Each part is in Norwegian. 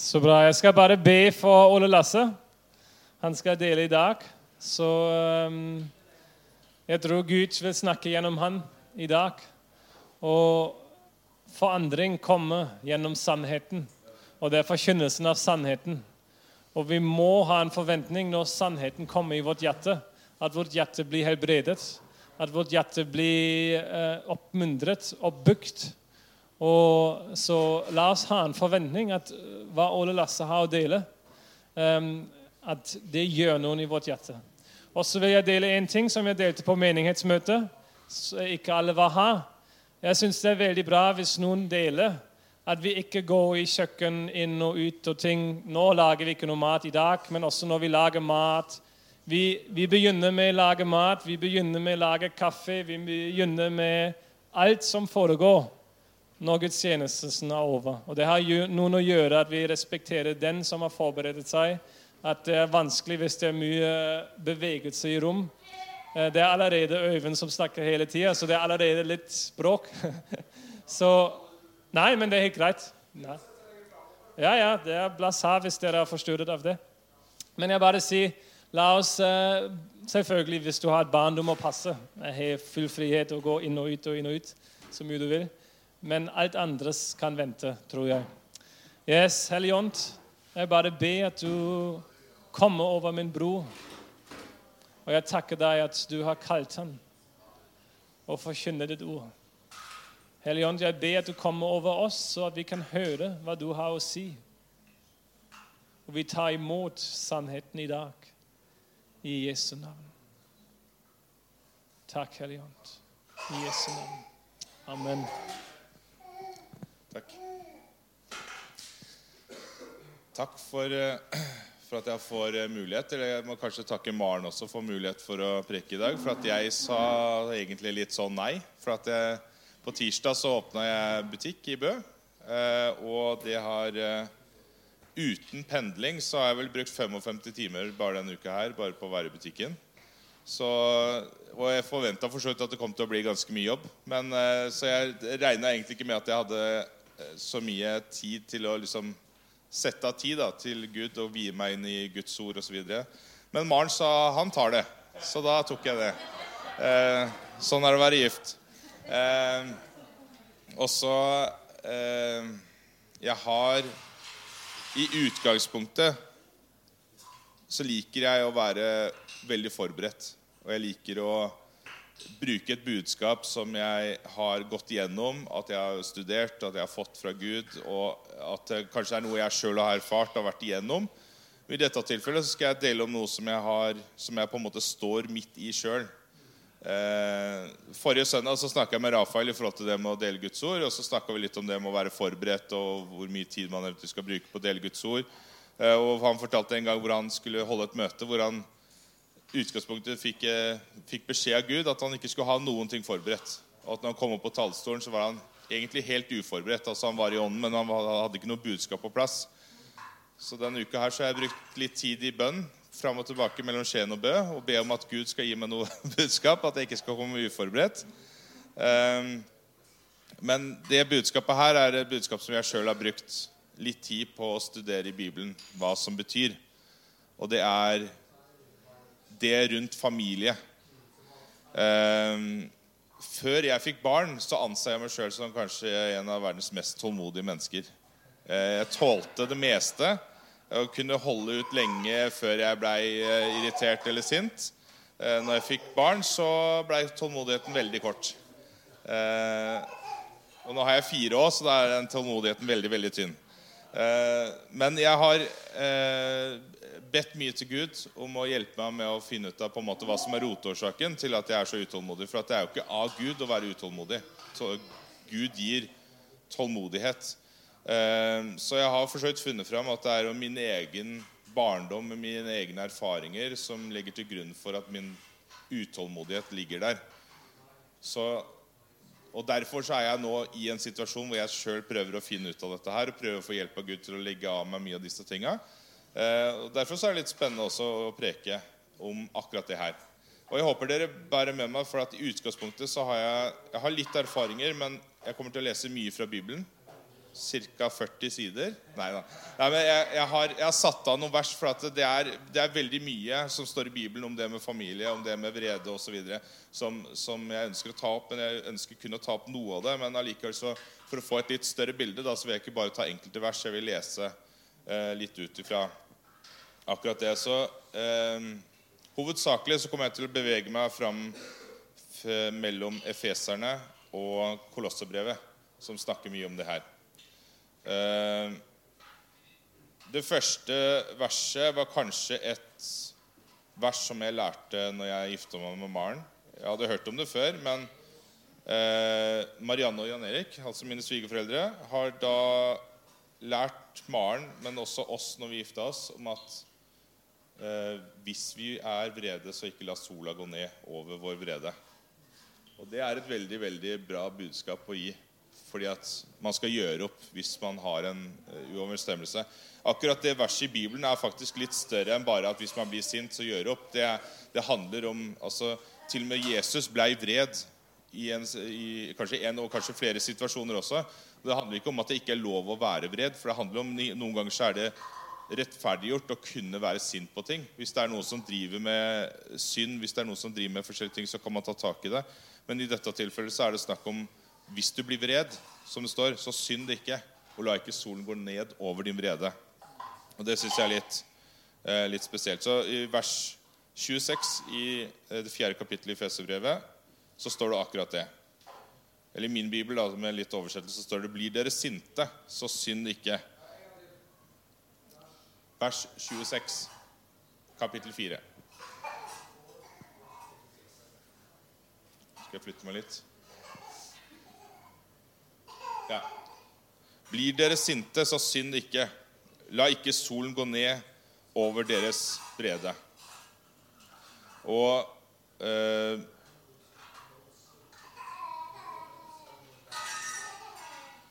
Så bra. Jeg skal bare be for Ole Lasse. Han skal dele i dag. Så um, jeg tror Gud vil snakke gjennom han i dag. Og forandring kommer gjennom sannheten. Og det er forkynnelsen av sannheten. Og vi må ha en forventning når sannheten kommer i vårt hjerte, at vårt hjerte blir helbredet. At vårt hjerte blir uh, oppmuntret bygd og så la oss ha en forventning at øh, hva Ole Lasse har å dele, um, at det gjør noen i vårt hjerte. Og så vil jeg dele en ting som jeg delte på menighetsmøtet. ikke alle var her. Jeg syns det er veldig bra hvis noen deler. At vi ikke går i kjøkken inn og ut og ting. Nå lager vi ikke noe mat i dag, men også når vi lager mat. Vi, vi begynner med å lage mat, vi begynner med å lage kaffe, vi begynner med alt som foregår når gudstjenesten er over. Og Det har noen å gjøre at vi respekterer den som har forberedt seg. At det er vanskelig hvis det er mye bevegelse i rom. Eh, det er allerede Øyvind som snakker hele tida, så det er allerede litt språk. så Nei, men det er helt greit. Nei. Ja, ja, det er plass her hvis dere er forstyrret av det. Men jeg bare sier, la oss eh, Selvfølgelig, hvis du har et barn, du må passe. Jeg har full frihet å gå inn og ut og inn og ut så mye du vil. Men alt andres kan vente, tror jeg. Yes, Hellige Ånd, jeg bare ber at du kommer over min bror. Og jeg takker deg at du har kalt ham og forkynner ditt ord. Hellige Ånd, jeg ber at du kommer over oss, så at vi kan høre hva du har å si. Og vi tar imot sannheten i dag. I Jesu navn. Takk, Hellige Ånd. I Jesu navn. Amen. Takk. Takk for, eh, for, at jeg får eh, mulighet. Eller jeg må kanskje takke Maren også for mulighet for å preke i dag. For at jeg sa egentlig litt sånn nei. For at jeg, på tirsdag så åpna jeg butikk i Bø. Eh, og det har Uten pendling så har jeg vel brukt 55 timer bare denne uka her bare på å være i butikken. Så, og jeg forventa for så vidt at det kom til å bli ganske mye jobb. Men, så jeg regna egentlig ikke med at jeg hadde Eh, så mye tid til å liksom sette av tid da, til Gud og vie meg inn i Guds ord osv. Men Maren sa han tar det, så da tok jeg det. Eh, sånn er det å være gift. Eh, og så eh, Jeg har I utgangspunktet så liker jeg å være veldig forberedt. Og jeg liker å bruke et budskap som jeg har gått igjennom, at jeg har studert, at jeg har fått fra Gud, og at det kanskje er noe jeg sjøl har erfart og vært igjennom. I dette tilfellet skal jeg dele om noe som jeg, har, som jeg på en måte står midt i sjøl. Eh, forrige søndag så snakka jeg med Rafael i forhold til det med å dele Guds ord. Og så snakka vi litt om det med å være forberedt og hvor mye tid man eventuelt skal bruke på å dele Guds ord. Eh, og Han fortalte en gang hvor han skulle holde et møte hvor han utgangspunktet fikk, eh, fikk, beskjed av Gud at han ikke skulle ha noen ting forberedt. Og at når han kom opp på talerstolen, så var han egentlig helt uforberedt. altså Han var i ånden, men han hadde ikke noe budskap på plass. Så denne uka her så har jeg brukt litt tid i bønn fram og tilbake mellom Skien og Bø og be om at Gud skal gi meg noe budskap, at jeg ikke skal komme uforberedt. Um, men det budskapet her er et budskap som jeg sjøl har brukt litt tid på å studere i Bibelen hva som betyr. Og det er det rundt familie. Um, før jeg fikk barn, så anser jeg meg sjøl som kanskje en av verdens mest tålmodige mennesker. Uh, jeg tålte det meste og kunne holde ut lenge før jeg blei uh, irritert eller sint. Uh, når jeg fikk barn, så blei tålmodigheten veldig kort. og nå har jeg fire år, så da er den tålmodigheten veldig, veldig tynn. men jeg har bedt mye til Gud om å hjelpe meg med å finne ut av på en måte hva som er rotårsaken til at jeg er så utålmodig. For det er jo ikke av Gud å være utålmodig. Gud gir tålmodighet. Eh, så jeg har forsøkt funnet fram at det er min egen barndom med mine egne erfaringer som legger til grunn for at min utålmodighet ligger der. Så, og Derfor så er jeg nå i en situasjon hvor jeg sjøl prøver å finne ut av dette her og prøver å få hjelp av Gud til å legge av meg mye av disse tinga. Eh, Derfor er det litt spennende også å preke om akkurat det her. Og Jeg håper dere bærer med meg, for at i utgangspunktet så har jeg, jeg har litt erfaringer, men jeg kommer til å lese mye fra Bibelen. ca. 40 sider. Nei da. Jeg, jeg, har, jeg, har, satt av noen vers, for at det er, det er, veldig mye som står i Bibelen om det med familie, om det med vrede osv. Som, som jeg ønsker å ta opp. Men jeg ønsker kun å ta opp noe av det. Men allikevel så, for å få et litt større bilde da, så vil jeg ikke bare ta enkelte vers. Jeg vil lese litt ut ifra akkurat det. Så eh, hovedsakelig så kommer jeg til å bevege meg fram mellom efeserne og Kolossebrevet, som snakker mye om det her. Eh, det første verset var kanskje et vers som jeg lærte når jeg gifta meg med Maren. Jeg hadde hørt om det før, men eh, Marianne og Jan Erik, altså mine svigerforeldre, har da lært Maren, men også oss når vi gifta oss, om at eh, hvis vi er vrede, så ikke la sola gå ned over vår vrede. Og Det er et veldig veldig bra budskap å gi fordi at man skal gjøre opp hvis man har en uh, uoverensstemmelse. Akkurat det verset i Bibelen er faktisk litt større enn bare at hvis man blir sint, så gjør opp. Det, det handler om altså, Til og med Jesus blei vred i, en, i kanskje en og kanskje flere situasjoner også. Det handler ikke om at det ikke er lov å være vred, for det handler om noen ganger så er det rettferdiggjort å kunne være sint på ting. Hvis det er noen som driver med synd, hvis det er noen som driver med forskjellige ting, så kan man ta tak i det. Men i dette tilfellet så er det snakk om hvis du blir vred, som det står, så synd ikke, og la ikke solen gå ned over din vrede. Og Det syns jeg er litt, eh, litt, spesielt. Så I vers 26 i eh, det fjerde kapittelet i Fesebrevet så står det akkurat det. Eller i min bibel da, med litt oversettelse står det 'Blir dere sinte, så synd ikke'. Vers 26, kapittel 4. Skal jeg flytte meg litt? Ja. Blir dere sinte, så synd ikke. La ikke solen gå ned over deres brede. Og eh,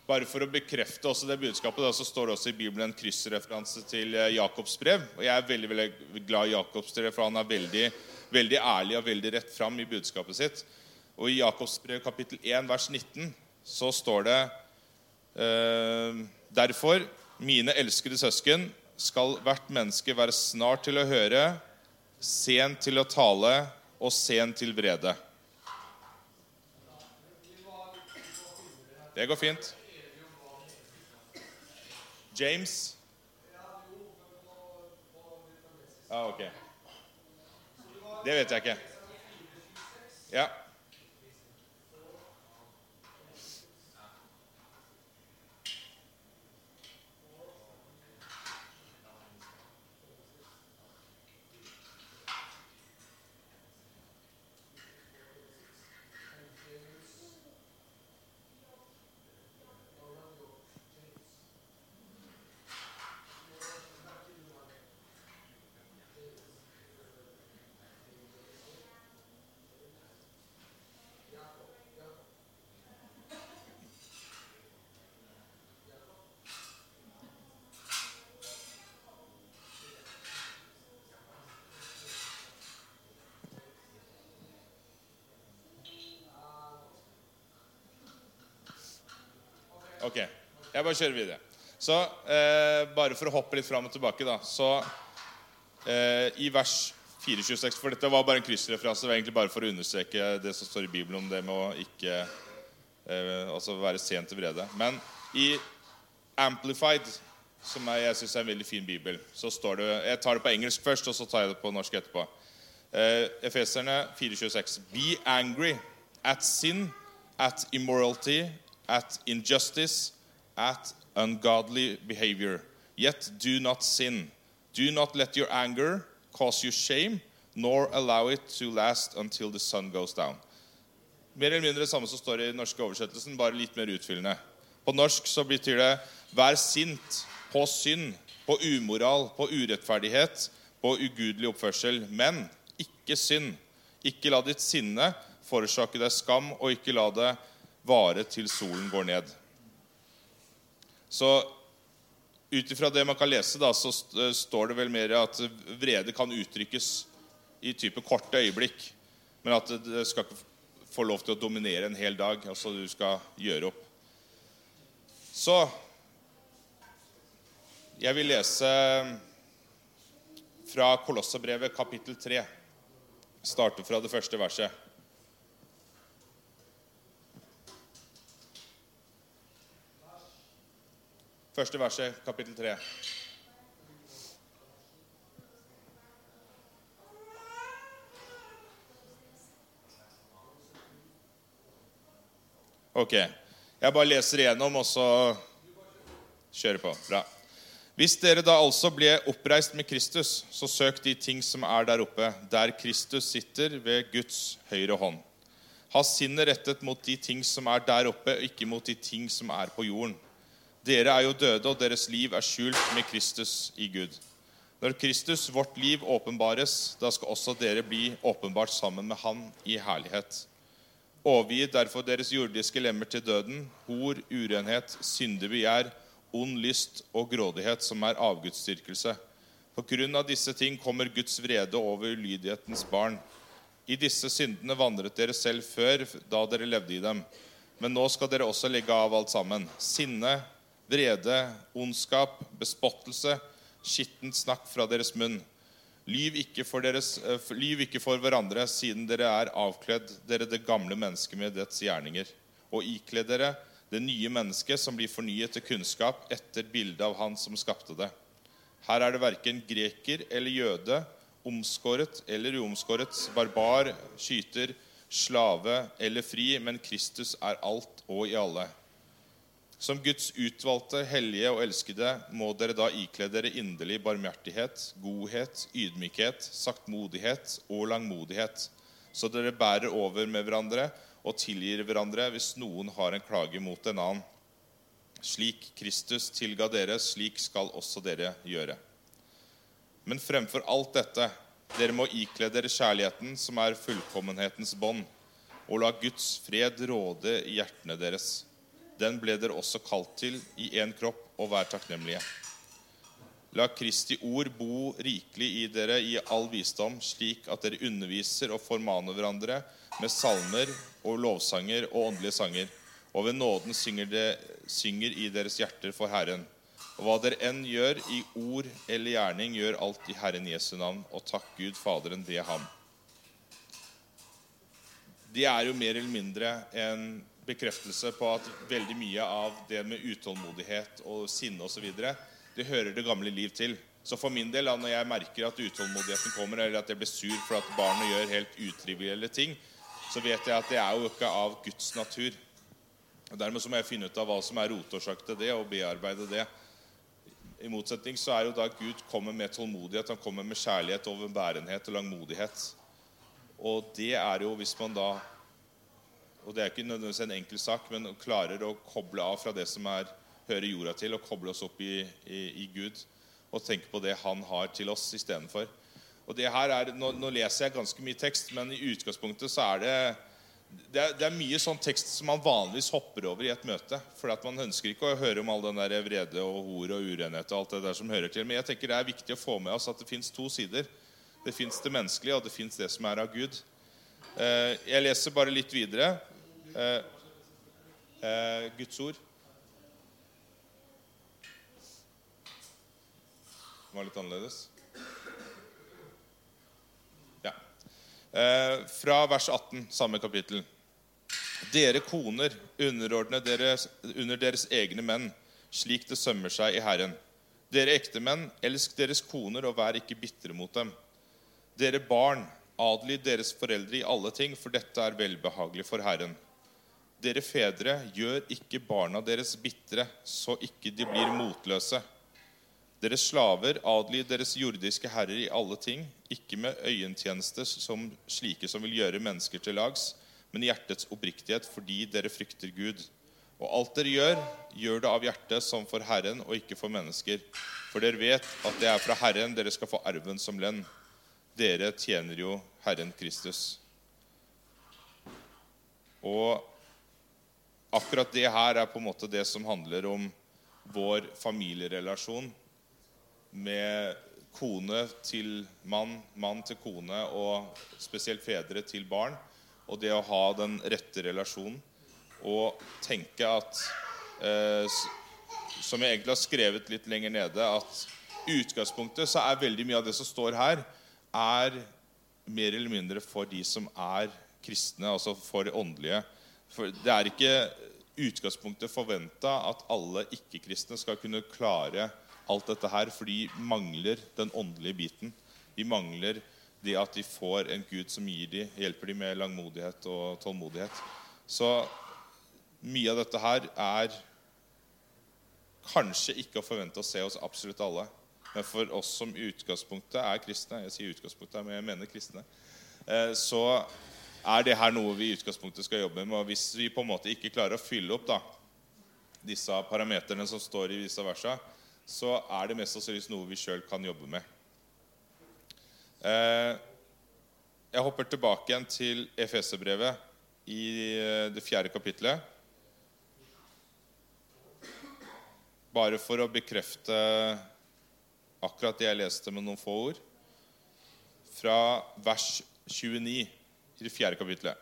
Bare for å bekrefte også det budskapet, da, så står det også i Bibelen en kryssreferanse til eh, Jakobs brev. Og jeg er veldig veldig glad i Jakobs brev, for han er veldig, veldig ærlig og veldig rett fram i budskapet sitt. Og i Jakobs brev kapittel 1 vers 19 så står det Eh, derfor, mine elskede søsken, skal hvert menneske være snart til å høre, sent til å tale og sent til vrede. Det går fint. James? Ja, ok. Det vet jeg ikke. Ja. Ok, jeg bare kjører videre. Så eh, bare for å hoppe litt fram og tilbake, da Så eh, i vers 426 For dette var bare en kryssreferanse. Det var egentlig bare for å understreke det som står i Bibelen om det med å ikke eh, altså være sent til vrede. Men i Amplified, som jeg, jeg syns er en veldig fin bibel, så står det Jeg tar det på engelsk først, og så tar jeg det på norsk etterpå. Eh, Efeserne 426. Be angry at sin, at immorality, at injustice, at ungodly behavior. Yet do not sin. Do not let your anger cause you shame, nor allow it to last until the sun goes down. Mer eller mindre det samme som står i den norske oversettelsen, bare litt mer utfyllende. På norsk så betyr det 'vær sint på synd, på umoral, på urettferdighet, på ugudelig oppførsel', men ikke synd. Ikke la ditt sinne forårsake deg skam, og ikke la det vare til solen går ned. Så ut ifra det man kan lese, da, så står det vel mer at vrede kan uttrykkes i type korte øyeblikk, men at det skal ikke få lov til å dominere en hel dag. Altså du skal gjøre opp. Så Jeg vil lese fra Kolossabrevet kapittel 3. Starte fra det første verset. Første verset, kapittel 3. Ok. Jeg bare leser igjennom, og så kjører på. Bra. Hvis dere da altså ble oppreist med Kristus, så søk de ting som er der oppe, der Kristus sitter ved Guds høyre hånd. Ha sinnet rettet mot de ting som er der oppe, og ikke mot de ting som er på jorden. Dere er jo døde, og deres liv er skjult med Kristus i Gud. Når Kristus, vårt liv, åpenbares, da skal også dere bli åpenbart sammen med Han i herlighet. Overgi derfor deres jordiske lemmer til døden, hor, urenhet, syndig begjær, ond lyst og grådighet, som er avgudsdyrkelse. På grunn av disse ting kommer Guds vrede over ulydighetens barn. I disse syndene vandret dere selv før, da dere levde i dem. Men nå skal dere også legge av alt sammen. Sinne, vrede, ondskap, bespottelse, skittent snakk fra deres munn. Lyv ikke, deres, uh, lyv ikke for hverandre, siden dere er avkledd, dere det gamle mennesket med dets gjerninger, og ikle dere det nye mennesket som blir fornyet til kunnskap etter bildet av Han som skapte det. Her er det verken greker eller jøde, omskåret eller uomskåret, barbar, skyter, slave eller fri, men Kristus er alt og i alle. Som Guds utvalgte, hellige og elskede må dere da ikle dere inderlig barmhjertighet, godhet, ydmykhet, saktmodighet og langmodighet, så dere bærer over med hverandre og tilgir hverandre hvis noen har en klage mot en annen. Slik Kristus tilga dere, slik skal også dere gjøre. Men fremfor alt dette, dere må ikle dere kjærligheten, som er fullkommenhetens bånd, og la Guds fred råde i hjertene deres. Den ble dere også kalt til i én kropp, og vær takknemlige. La Kristi ord bo rikelig i dere i all visdom, slik at dere underviser og formaner hverandre med salmer og lovsanger og åndelige sanger. Og ved nåden synger, det, synger i deres hjerter for Herren. Og hva dere enn gjør i ord eller gjerning, gjør alt i Herren Jesu navn, og takk Gud Faderen det er ham. Det er jo mer eller mindre en bekreftelse på at veldig mye av det med utålmodighet og sinne osv. det hører det gamle liv til. Så for min del, når jeg merker at utålmodigheten kommer, eller at jeg blir sur for at barnet gjør helt utrivielle ting, så vet jeg at det er jo ikke av Guds natur. Og Dermed så må jeg finne ut av hva som er rotårsak til det, og bearbeide det. I motsetning så er jo da Gud kommer med tålmodighet, han kommer med kjærlighet, overbærenhet og langmodighet. Og det er jo hvis man da Og det er ikke nødvendigvis en enkel sak, men klarer å koble av fra det som er, hører jorda til, og koble oss opp i, i, i Gud. Og tenke på det han har til oss istedenfor. Og det her er, nå, nå, leser jeg ganske mye tekst, men i utgangspunktet så er det det er, det er, mye sånn tekst som man vanligvis hopper over i et møte. For at man ønsker ikke å høre om all den der vrede og hor og urenhet og alt det der som hører til. Men jeg tenker det er viktig å få med oss at det fins to sider. Det fins det menneskelige, og det fins det som er av Gud. Eh, jeg leser bare litt videre. Eh, eh, Guds ord. Det var litt annerledes. Eh, fra vers 18, samme kapittel. Dere koner, underordne deres, under deres egne menn, slik det sømmer seg i Herren. Dere ektemenn, elsk deres koner og vær ikke bitre mot dem. Dere barn, adlyd deres foreldre i alle ting, for dette er velbehagelig for Herren. Dere fedre, gjør ikke barna deres bitre, så ikke de blir motløse. Dere slaver, adlyd deres jordiske herrer i alle ting, ikke med øyentjeneste som slike som vil gjøre mennesker til lags, men hjertets oppriktighet fordi dere frykter Gud. Og alt dere gjør, gjør det av hjertet som for Herren og ikke for mennesker. For dere vet at det er fra Herren dere skal få arven som lønn. Dere tjener jo Herren Kristus. Og akkurat det her er på en måte det som handler om vår familierelasjon med kone til mann, mann til kone og spesielt fedre til barn. Og det å ha den rette relasjonen og tenke at eh, som jeg egentlig har skrevet litt lenger nede, at utgangspunktet så er veldig mye av det som står her, er mer eller mindre for de som er kristne, altså for åndelige. For det er ikke utgangspunktet forventa at alle ikke-kristne skal kunne klare alt dette her, for de mangler den åndelige biten. De mangler det at de får en Gud som gir dem, hjelper dem med langmodighet og tålmodighet. Så mye av dette her er kanskje ikke å forvente å se hos absolutt alle. Men for oss som utgangspunktet er kristne, jeg sier utgangspunktet, men jeg mener kristne, eh, så er det her noe vi i utgangspunktet skal jobbe med. Og hvis vi på en måte ikke klarer å fylle opp da, disse parameterne som står i disse versa, så er det mest sannsynligvis noe vi sjøl kan jobbe med. Eh, jeg hopper tilbake igjen til Efeserbrevet i eh, det fjerde kapitlet. Bare for å bekrefte akkurat det jeg leste med noen få ord. Fra vers 29 i det fjerde kapitlet.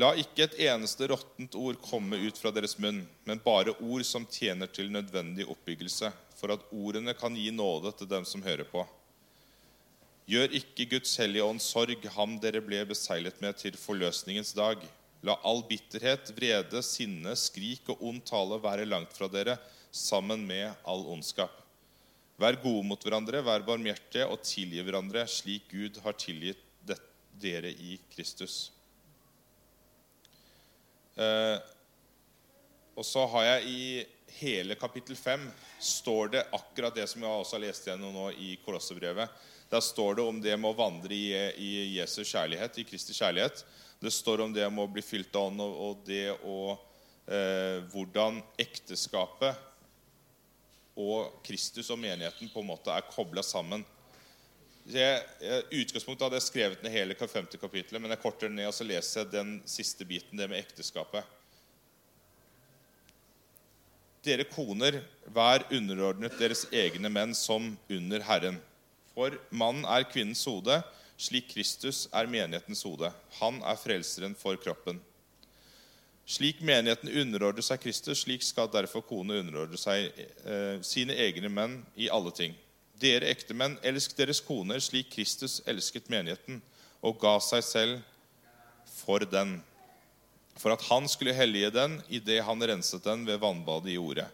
La ikke et eneste råttent ord komme ut fra deres munn, men bare ord som tjener til nødvendig oppbyggelse, for at ordene kan gi nåde til dem som hører på. Gjør ikke Guds hellige ånd sorg, ham dere ble beseglet med til forløsningens dag. La all bitterhet, vrede, sinne, skrik og ond tale være langt fra dere, sammen med all ondskap. Vær gode mot hverandre, vær barmhjertige og tilgi hverandre, slik Gud har tilgitt dere i Kristus. Eh, og så har jeg i hele kapittel 5 står det akkurat det som jeg også har lest gjennom nå i Kolossebrevet. Der står det om det med å vandre i, i Jesus kjærlighet, i Kristi kjærlighet. Det står om det med å bli fylt av ånd, og, og det å eh, hvordan ekteskapet og Kristus og menigheten på en måte er kobla sammen. Jeg, utgangspunktet hadde jeg skrevet ned hele 50 kapitlet, men jeg korter ned og så leser jeg den siste biten, det med ekteskapet. Dere koner, vær underordnet deres egne menn som under Herren. For mannen er kvinnens hode, slik Kristus er menighetens hode. Han er frelseren for kroppen. Slik menigheten underordner seg Kristus, slik skal derfor kone underordne seg eh, sine egne menn i alle ting. Dere ektemenn, elsk deres koner slik Kristus elsket menigheten og ga seg selv for den, for at han skulle hellige den idet han renset den ved vannbadet i ordet,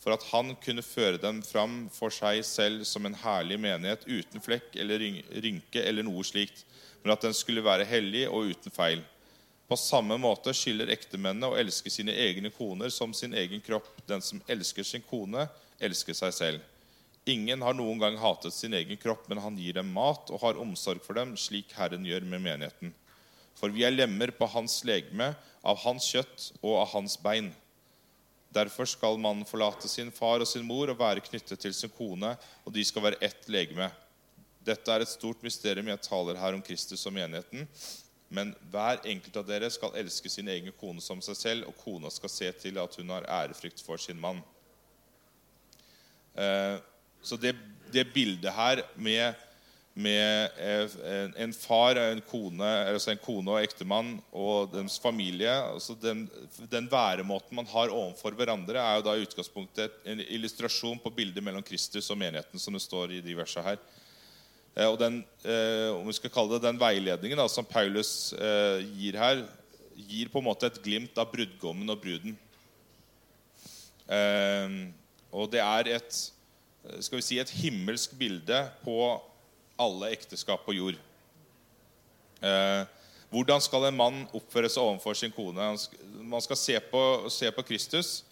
for at han kunne føre dem fram for seg selv som en herlig menighet uten flekk eller rynke eller noe slikt, men at den skulle være hellig og uten feil. På samme måte skylder ektemennene å elske sine egne koner som sin egen kropp. Den som elsker sin kone, elsker seg selv. Ingen har noen gang hatet sin egen kropp, men han gir dem mat og har omsorg for dem, slik Herren gjør med menigheten. For vi er lemmer på hans legeme, av hans kjøtt og av hans bein. Derfor skal mannen forlate sin far og sin mor og være knyttet til sin kone, og de skal være ett legeme. Dette er et stort mysterium. Jeg taler her om Kristus og menigheten. Men hver enkelt av dere skal elske sin egen kone som seg selv, og kona skal se til at hun har ærefrykt for sin mann. Eh, så det, det bildet her med, med eh, en far, en kone, altså en kone og ektemann og deres familie altså den, den væremåten man har overfor hverandre, er jo da i utgangspunktet en illustrasjon på bildet mellom Kristus og menigheten, som det står i de versene her. Eh, og den, eh, om vi skal kalle det den veiledningen da, som Paulus eh, gir her, gir på en måte et glimt av brudgommen og bruden. Og det er et, skal vi si, et himmelsk bilde på alle ekteskap på jord. Hvordan skal en mann oppføre seg overfor sin kone? Man skal se på, se på Kristus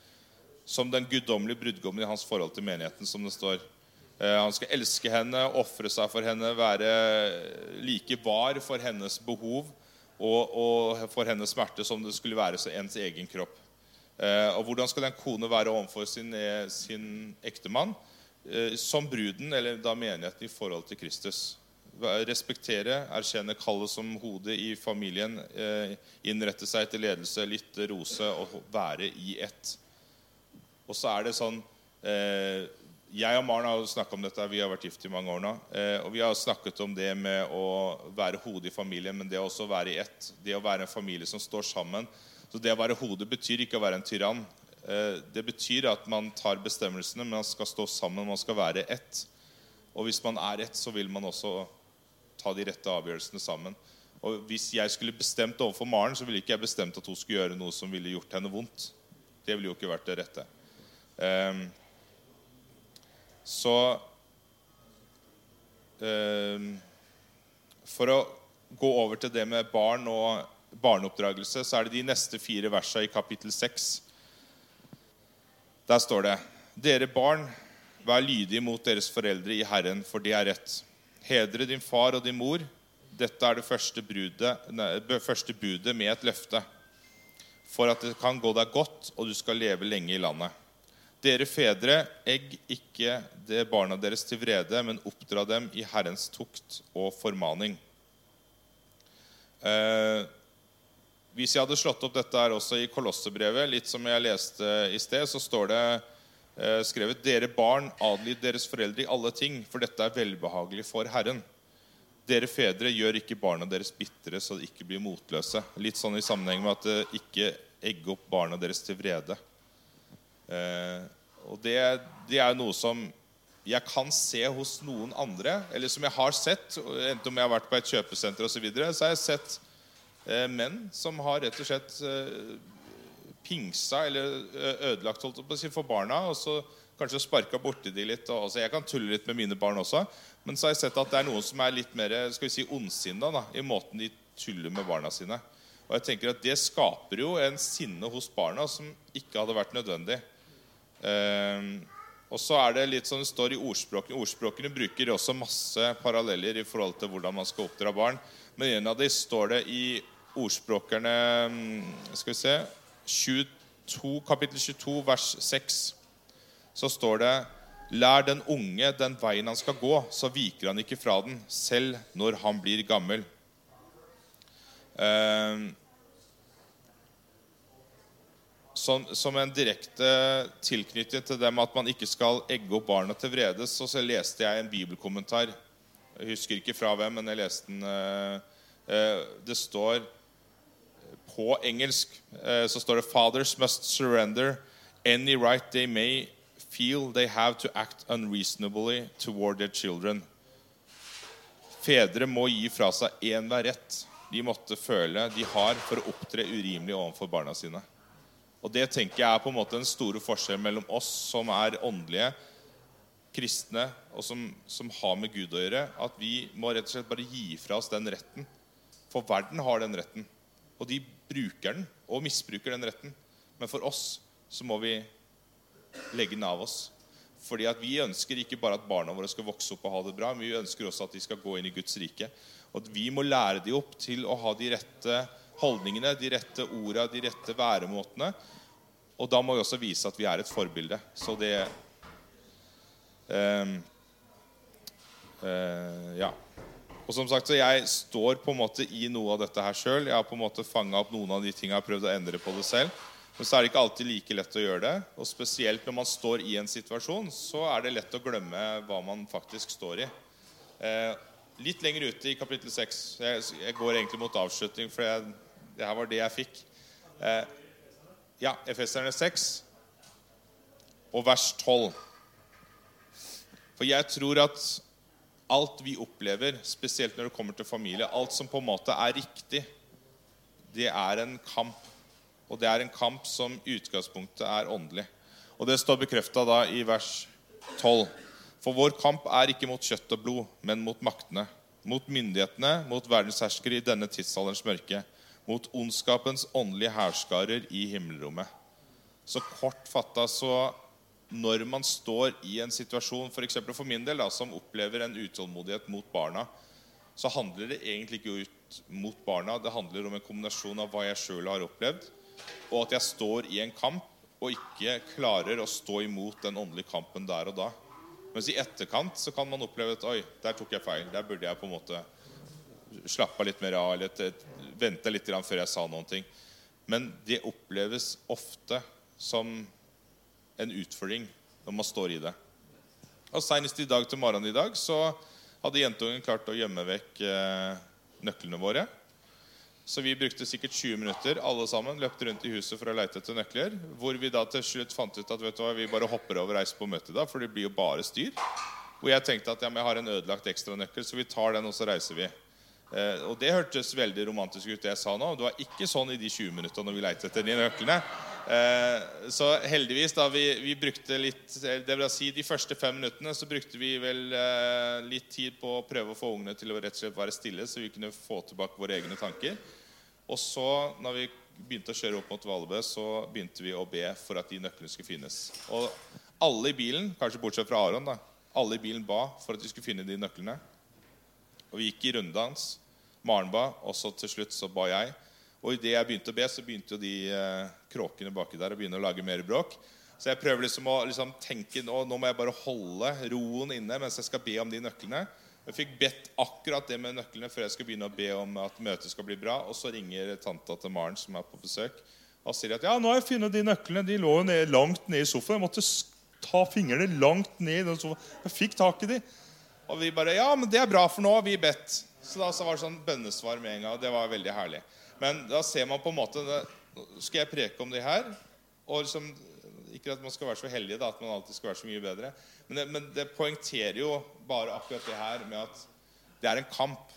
som den guddommelige brudgommen i hans forhold til menigheten, som det står. Eh, han skal elske henne, ofre seg for henne, være like var for hennes behov og, og, for hennes smerte som det skulle være ens egen kropp. Eh, og Hvordan skal en kone være overfor sin, eh, sin ektemann? Som bruden, eller da menigheten, i forhold til Kristus. Respektere, erkjenne kallet som hodet i familien, innrette seg til ledelse, lytte, rose og være i ett. Og så er det sånn jeg og Maren har snakka om dette. Vi har vært gift i mange år nå. Eh, og vi har snakket om det med å være hodet i familien, men det å være i ett. Det å være en familie som står sammen, Så det å være hodet betyr ikke å være en tyrann. Eh, Det betyr at man tar bestemmelsene, men man skal stå sammen, man skal være ett. Og hvis man er ett, så vil man også ta de rette avgjørelsene sammen. Og hvis jeg skulle bestemt overfor Maren, så ville ikke jeg bestemt at hun skulle gjøre noe som ville gjort henne vondt. Det ville jo ikke vært det rette. Ehm, så eh, For å gå over til det med barn og barneoppdragelse, så er det de neste fire versene i kapittel 6. Der står det Dere barn, vær lydige mot deres foreldre i Herren, for det er rett. Hedre din far og din mor. Dette er det første, brudet, nei, første budet med et løfte. For at det kan gå deg godt, og du skal leve lenge i landet. Dere fedre, egg ikke det barna deres til vrede, men oppdra dem i Herrens tukt og formaning. Eh, hvis jeg hadde slått opp dette her også i Kolossebrevet, litt som jeg leste i sted, så står det eh, skrevet Dere barn, adlyd deres foreldre i alle ting, for dette er velbehagelig for Herren. Dere fedre, gjør ikke barna deres bitre, så de ikke blir motløse. Litt sånn i sammenheng med at eh, ikke egge opp barna deres til vrede. Eh, og det, det er noe som jeg kan se hos noen andre, eller som jeg har sett, enten om jeg har vært på et kjøpesenter osv., så, videre, så har jeg sett eh, menn som har rett og slett eh, pingsa eller ødelagt holdt på å si, for barna, og så kanskje sparka borti de litt. Og, altså, jeg kan tulle litt med mine barn også, men så har jeg sett at det er noen som er litt mer skal vi si, ondsinna da, i måten de tuller med barna sine. Og jeg tenker at Det skaper jo en sinne hos barna som ikke hadde vært nødvendig. Eh, og så er det litt sånn det står i ordspråkene. Ordspråkene bruker også masse paralleller i forhold til hvordan man skal oppdra barn. Men en av de står det i ordspråkerne mm, Skal vi se 22, Kapittel 22, vers 6. Så står det Lær den unge den veien han skal gå, så viker han ikke fra den, selv når han blir gammel. Eh, som, som en direkte tilknytning til det med at man ikke skal egge opp barna til vrede, så, så leste jeg en bibelkommentar. Jeg husker ikke fra hvem, men jeg leste den. eh, eh, det står på engelsk eh, så står det Fathers must surrender any right they may feel they have to act unreasonably toward their children. Fedre må gi fra seg enhver rett de måtte føle de har for å opptre urimelig overfor barna sine. Og Det tenker jeg er på en måte den store forskjellen mellom oss som er åndelige, kristne, og som, som har med Gud å gjøre. At vi må rett og slett bare gi fra oss den retten. For verden har den retten. Og de bruker den, og misbruker den retten. Men for oss så må vi legge den av oss. Fordi at Vi ønsker ikke bare at barna våre skal vokse opp og ha det bra, men vi ønsker også at de skal gå inn i Guds rike. Og at Vi må lære dem opp til å ha de rette holdningene, de rette orda, de rette væremåtene. Og da må vi også vise at vi er et forbilde. Så det ehm, eh, Ja. Og som sagt, så Jeg står på en måte i noe av dette her sjøl. Jeg har på en måte fanga opp noen av de tingene jeg har prøvd å endre på det selv. Men så er det ikke alltid like lett å gjøre det. Og spesielt når man står i en situasjon, så er det lett å glemme hva man faktisk står i. Eh, litt lenger ute i kapittel 6 jeg, jeg går egentlig mot avslutning, for jeg, det her var det jeg fikk. Eh, ja, Efeserne 6 og vers 12. For jeg tror at alt vi opplever, spesielt når det kommer til familie, alt som på en måte er riktig, det er en kamp. Og det er en kamp som utgangspunktet er åndelig. Og det står bekrefta da i vers 12. For vår kamp er ikke mot kjøtt og blod, men mot maktene. Mot myndighetene, mot verdensherskere i denne tidsalderens mørke. Mot ondskapens åndelige hærskarer i himmelrommet. Så kort fatta så når man står i en situasjon, f.eks. For, for min del, da, som opplever en utålmodighet mot barna, så handler det egentlig ikke ut mot barna. Det handler om en kombinasjon av hva jeg sjøl har opplevd, og at jeg står i en kamp og ikke klarer å stå imot den åndelige kampen der og da. Mens i etterkant så kan man oppleve at oi, der tok jeg feil. Der burde jeg på en måte slappa litt mer av eller vente litt før jeg sa noen ting. Men det oppleves ofte som en utfordring når man står i det. Og Senest i dag til morgenen i dag så hadde jentungen klart å gjemme vekk eh, nøklene våre. Så vi brukte sikkert 20 minutter alle sammen, løpte rundt i huset for å leite etter nøkler. Hvor vi da til slutt fant ut at hva, vi bare hopper over og reiser på møte da, for det blir jo bare styr. Hvor jeg tenkte at ja, jeg har en ødelagt ekstranøkkel, så vi tar den, og så reiser vi. Eh, og det hørtes veldig romantisk ut, det jeg sa nå. Det var ikke sånn i de 20 minuttene når vi leite etter de nøklene. Eh, så heldigvis, da vi, vi, brukte litt Det vil si, de første fem minuttene så brukte vi vel eh, litt tid på å prøve å få ungene til å rett og slett være stille, så vi kunne få tilbake våre egne tanker. Og så, når vi begynte å kjøre opp mot Valbø, så begynte vi å be for at de nøklene skulle finnes. Og alle i bilen, kanskje bortsett fra Aron, da, alle i bilen ba for at vi skulle finne de nøklene. Og vi gikk i runddans. Maren ba, og så til slutt så ba jeg. Og idet jeg begynte å be, så begynte jo de eh, kråkene baki der å begynne å lage mer bråk. Så jeg prøver liksom å liksom tenke nå, nå må jeg bare holde roen inne mens jeg skal be om de nøklene. Jeg fikk bedt akkurat det med nøklene før jeg skal begynne å be om at møtet skal bli bra. Og så ringer tanta til Maren, som er på besøk, og sier at ja, nå har jeg funnet de nøklene. De lå ned, langt ned i sofaen. Jeg måtte ta fingrene langt ned i den sofaen. Jeg fikk tak i de. Og vi bare Ja, men det er bra, for nå har vi bedt. Så da så var det sånn bønnesvar med en gang. og Det var veldig herlig. Men da ser man på en måte Skal jeg preke om det her? Og liksom, ikke at man skal være så heldig da, at man alltid skal være så mye bedre. Men det, men det poengterer jo bare akkurat det her med at det er en kamp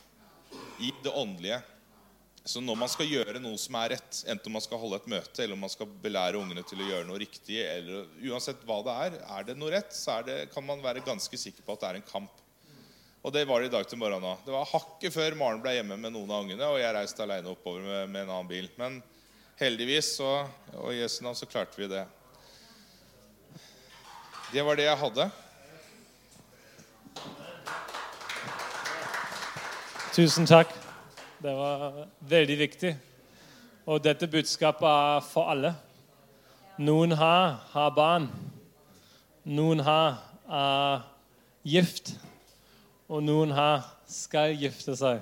i det åndelige. Så når man skal gjøre noe som er rett, enten om man skal holde et møte eller om man skal belære ungene til å gjøre noe riktig, eller uansett hva det er, er det noe rett, så det, kan man være ganske sikker på at det er en kamp. Og det var det i dag til morgenen òg. Det var hakket før Maren ble hjemme med noen av ungene, og jeg reiste alene oppover med, med en annen bil. Men heldigvis så, og i Jesu navn så klarte vi det. Det var det jeg hadde. Tusen takk. Det var veldig viktig. Og dette budskapet er for alle. Noen har, har barn. Noen har er gift og noen her skal gifte seg.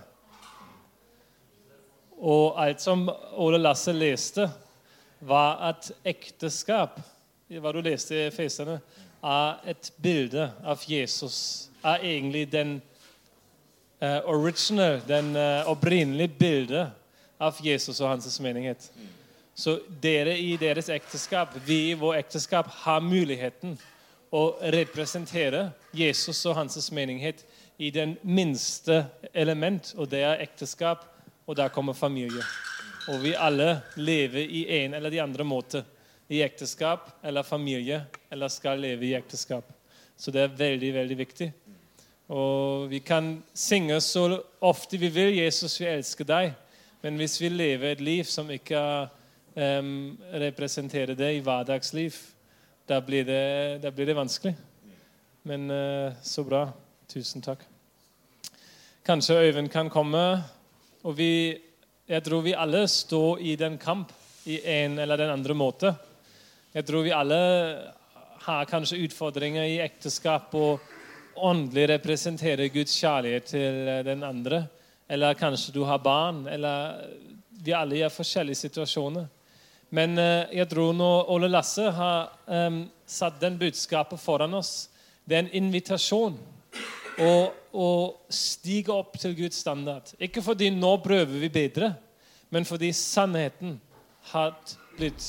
Og alt som Ole Lasse leste, var at ekteskap hva du leste i Fesene, er et bilde av Jesus. Er egentlig den uh, original, den uh, opprinnelige bildet av Jesus og hans menighet. Så dere i deres ekteskap, vi i vår ekteskap, har muligheten å representere Jesus og hans menighet i den minste element, og det er ekteskap. Og der kommer familie. Og vi alle lever i en eller de andre måter. I ekteskap eller familie, eller skal leve i ekteskap. Så det er veldig, veldig viktig. Og vi kan synge så ofte vi vil 'Jesus, vi elsker deg', men hvis vi lever et liv som ikke um, representerer det i hverdagsliv, da blir det, da blir det vanskelig. Men uh, så bra. Tusen takk. Kanskje Øyvind kan komme. Og vi, jeg tror vi alle står i den kamp i en eller den andre måte. Jeg tror vi alle har kanskje utfordringer i ekteskap og åndelig representerer Guds kjærlighet til den andre. Eller kanskje du har barn. eller Vi alle er i forskjellige situasjoner. Men eh, jeg tror når Ole Lasse har um, satt den budskapet foran oss, det er en invitasjon og, og stige opp til Guds standard. Ikke fordi nå prøver vi bedre, men fordi sannheten har blitt,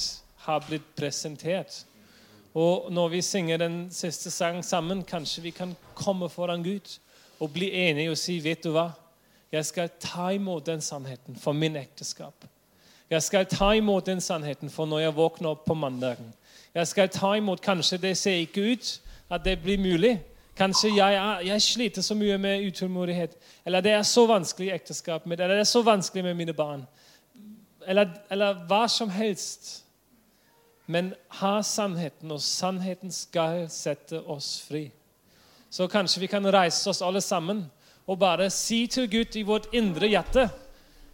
har blitt presentert. Og når vi synger den siste sang sammen, kanskje vi kan komme foran Gud og bli enige og si vet du hva? Jeg skal ta imot den sannheten for min ekteskap. Jeg skal ta imot den sannheten for når jeg våkner opp på mandagen. Jeg skal ta imot, Kanskje det ser ikke ut at det blir mulig, Kanskje jeg, jeg, sliter så mye med utålmodighet. Eller det er så vanskelig i ekteskapet mitt. Eller det er så vanskelig med mine barn. Eller, eller hva som helst. Men ha sannheten, og sannheten skal sette oss fri. Så kanskje vi kan reise oss alle sammen og bare si til Gud i vårt indre hjerte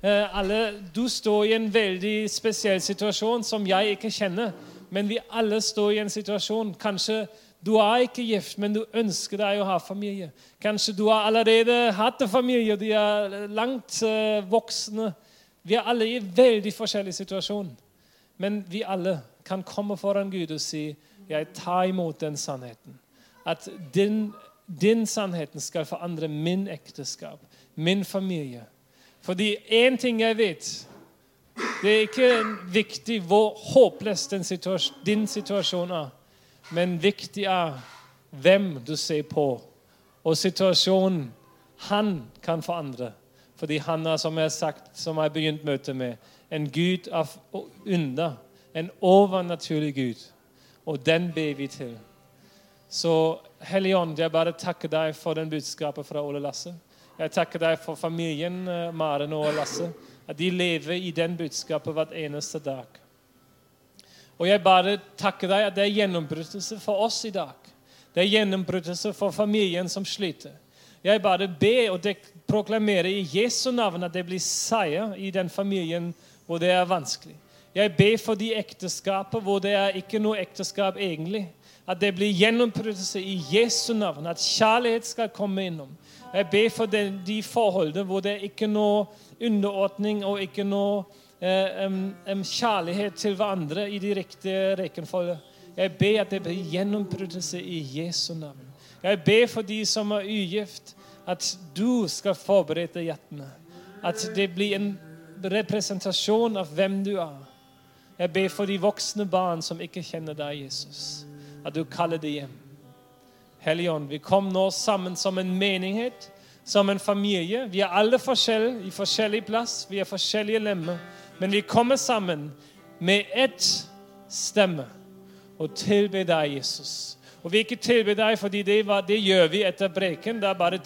eh, alle, Du står i en veldig spesiell situasjon som jeg ikke kjenner. Men vi alle står i en situasjon kanskje du er ikke gift, men du ønsker deg å ha familie. Kanskje du har allerede hatt familie, de er langt uh, voksne. Vi er alle i veldig forskjellig situasjon. Men vi alle kan komme foran Gud og si jeg tar imot den sannheten. At din, din sannheten skal forandre min ekteskap, min familie. Fordi én ting jeg vet, Det er ikke viktig hvor håpløs din situasjon er, men viktig er hvem du ser på, og situasjonen han kan forandre. Fordi han er, som jeg har sagt, som jeg har møtet med, en gud av under. En overnaturlig gud. Og den ber vi til. Så Hellige Ånd, jeg bare takker deg for den budskapet fra Ole Lasse. Jeg takker deg for familien eh, Maren og Lasse. At de lever i den budskapet hver eneste dag. Og jeg bare takker deg at det er gjennombrytelse for oss i dag. Det er gjennombrytelse for familien som sliter. Jeg bare ber og proklamerer i Jesu navn at det blir seier i den familien hvor det er vanskelig. Jeg ber for de ekteskaper hvor det er ikke noe ekteskap egentlig. At det blir gjennombrytelse i Jesu navn. At kjærlighet skal komme innom. Jeg ber for de, de forholdene hvor det er ikke noe underordning og ikke noe eh, um, um, kjærlighet til hverandre i de riktige rekkefølge. Jeg ber at det blir gjennombrytelse i Jesu navn. Jeg ber for de som er ugift, at du skal forberede hjertene. At det blir en representasjon av hvem du er. Jeg ber for de voksne barn som ikke kjenner deg, Jesus. At du kaller dem hjem. Helligånd, vi kom nå sammen som en menighet som en familie. Vi er alle forskjellige, i forskjellig plass, vi er forskjellige lemmer. Men vi kommer sammen med ett stemme og tilber deg, Jesus. Og vi ikke tilber deg fordi det, det gjør vi etter breken. Da bare,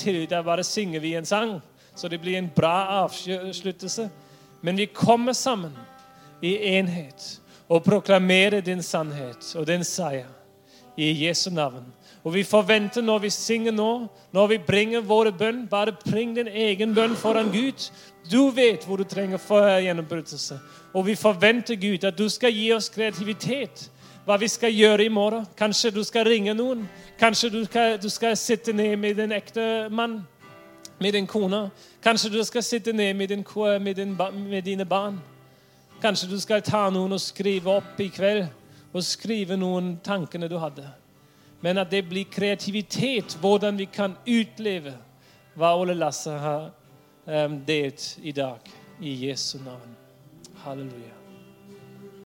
bare synger vi en sang. Så det blir en bra avsluttelse. Men vi kommer sammen i enhet og proklamerer din sannhet og din seier i Jesu navn. Og vi forventer når vi synger nå, når vi bringer våre bønn, bare bring din egen bønn foran Gud. Du vet hvor du trenger for gjennombrytelse. Og vi forventer, Gud, at du skal gi oss kreativitet. Hva vi skal gjøre i morgen. Kanskje du skal ringe noen. Kanskje du skal, du skal sitte ned med din ekte mann, med din kone. Kanskje du skal sitte ned med, din, med, din, med dine barn. Kanskje du skal ta noen og skrive opp i kveld og skrive noen tankene du hadde men at det blir kreativitet, hvordan vi kan utleve hva Ole Lasse har um, delt i dag. I Jesu navn. Halleluja.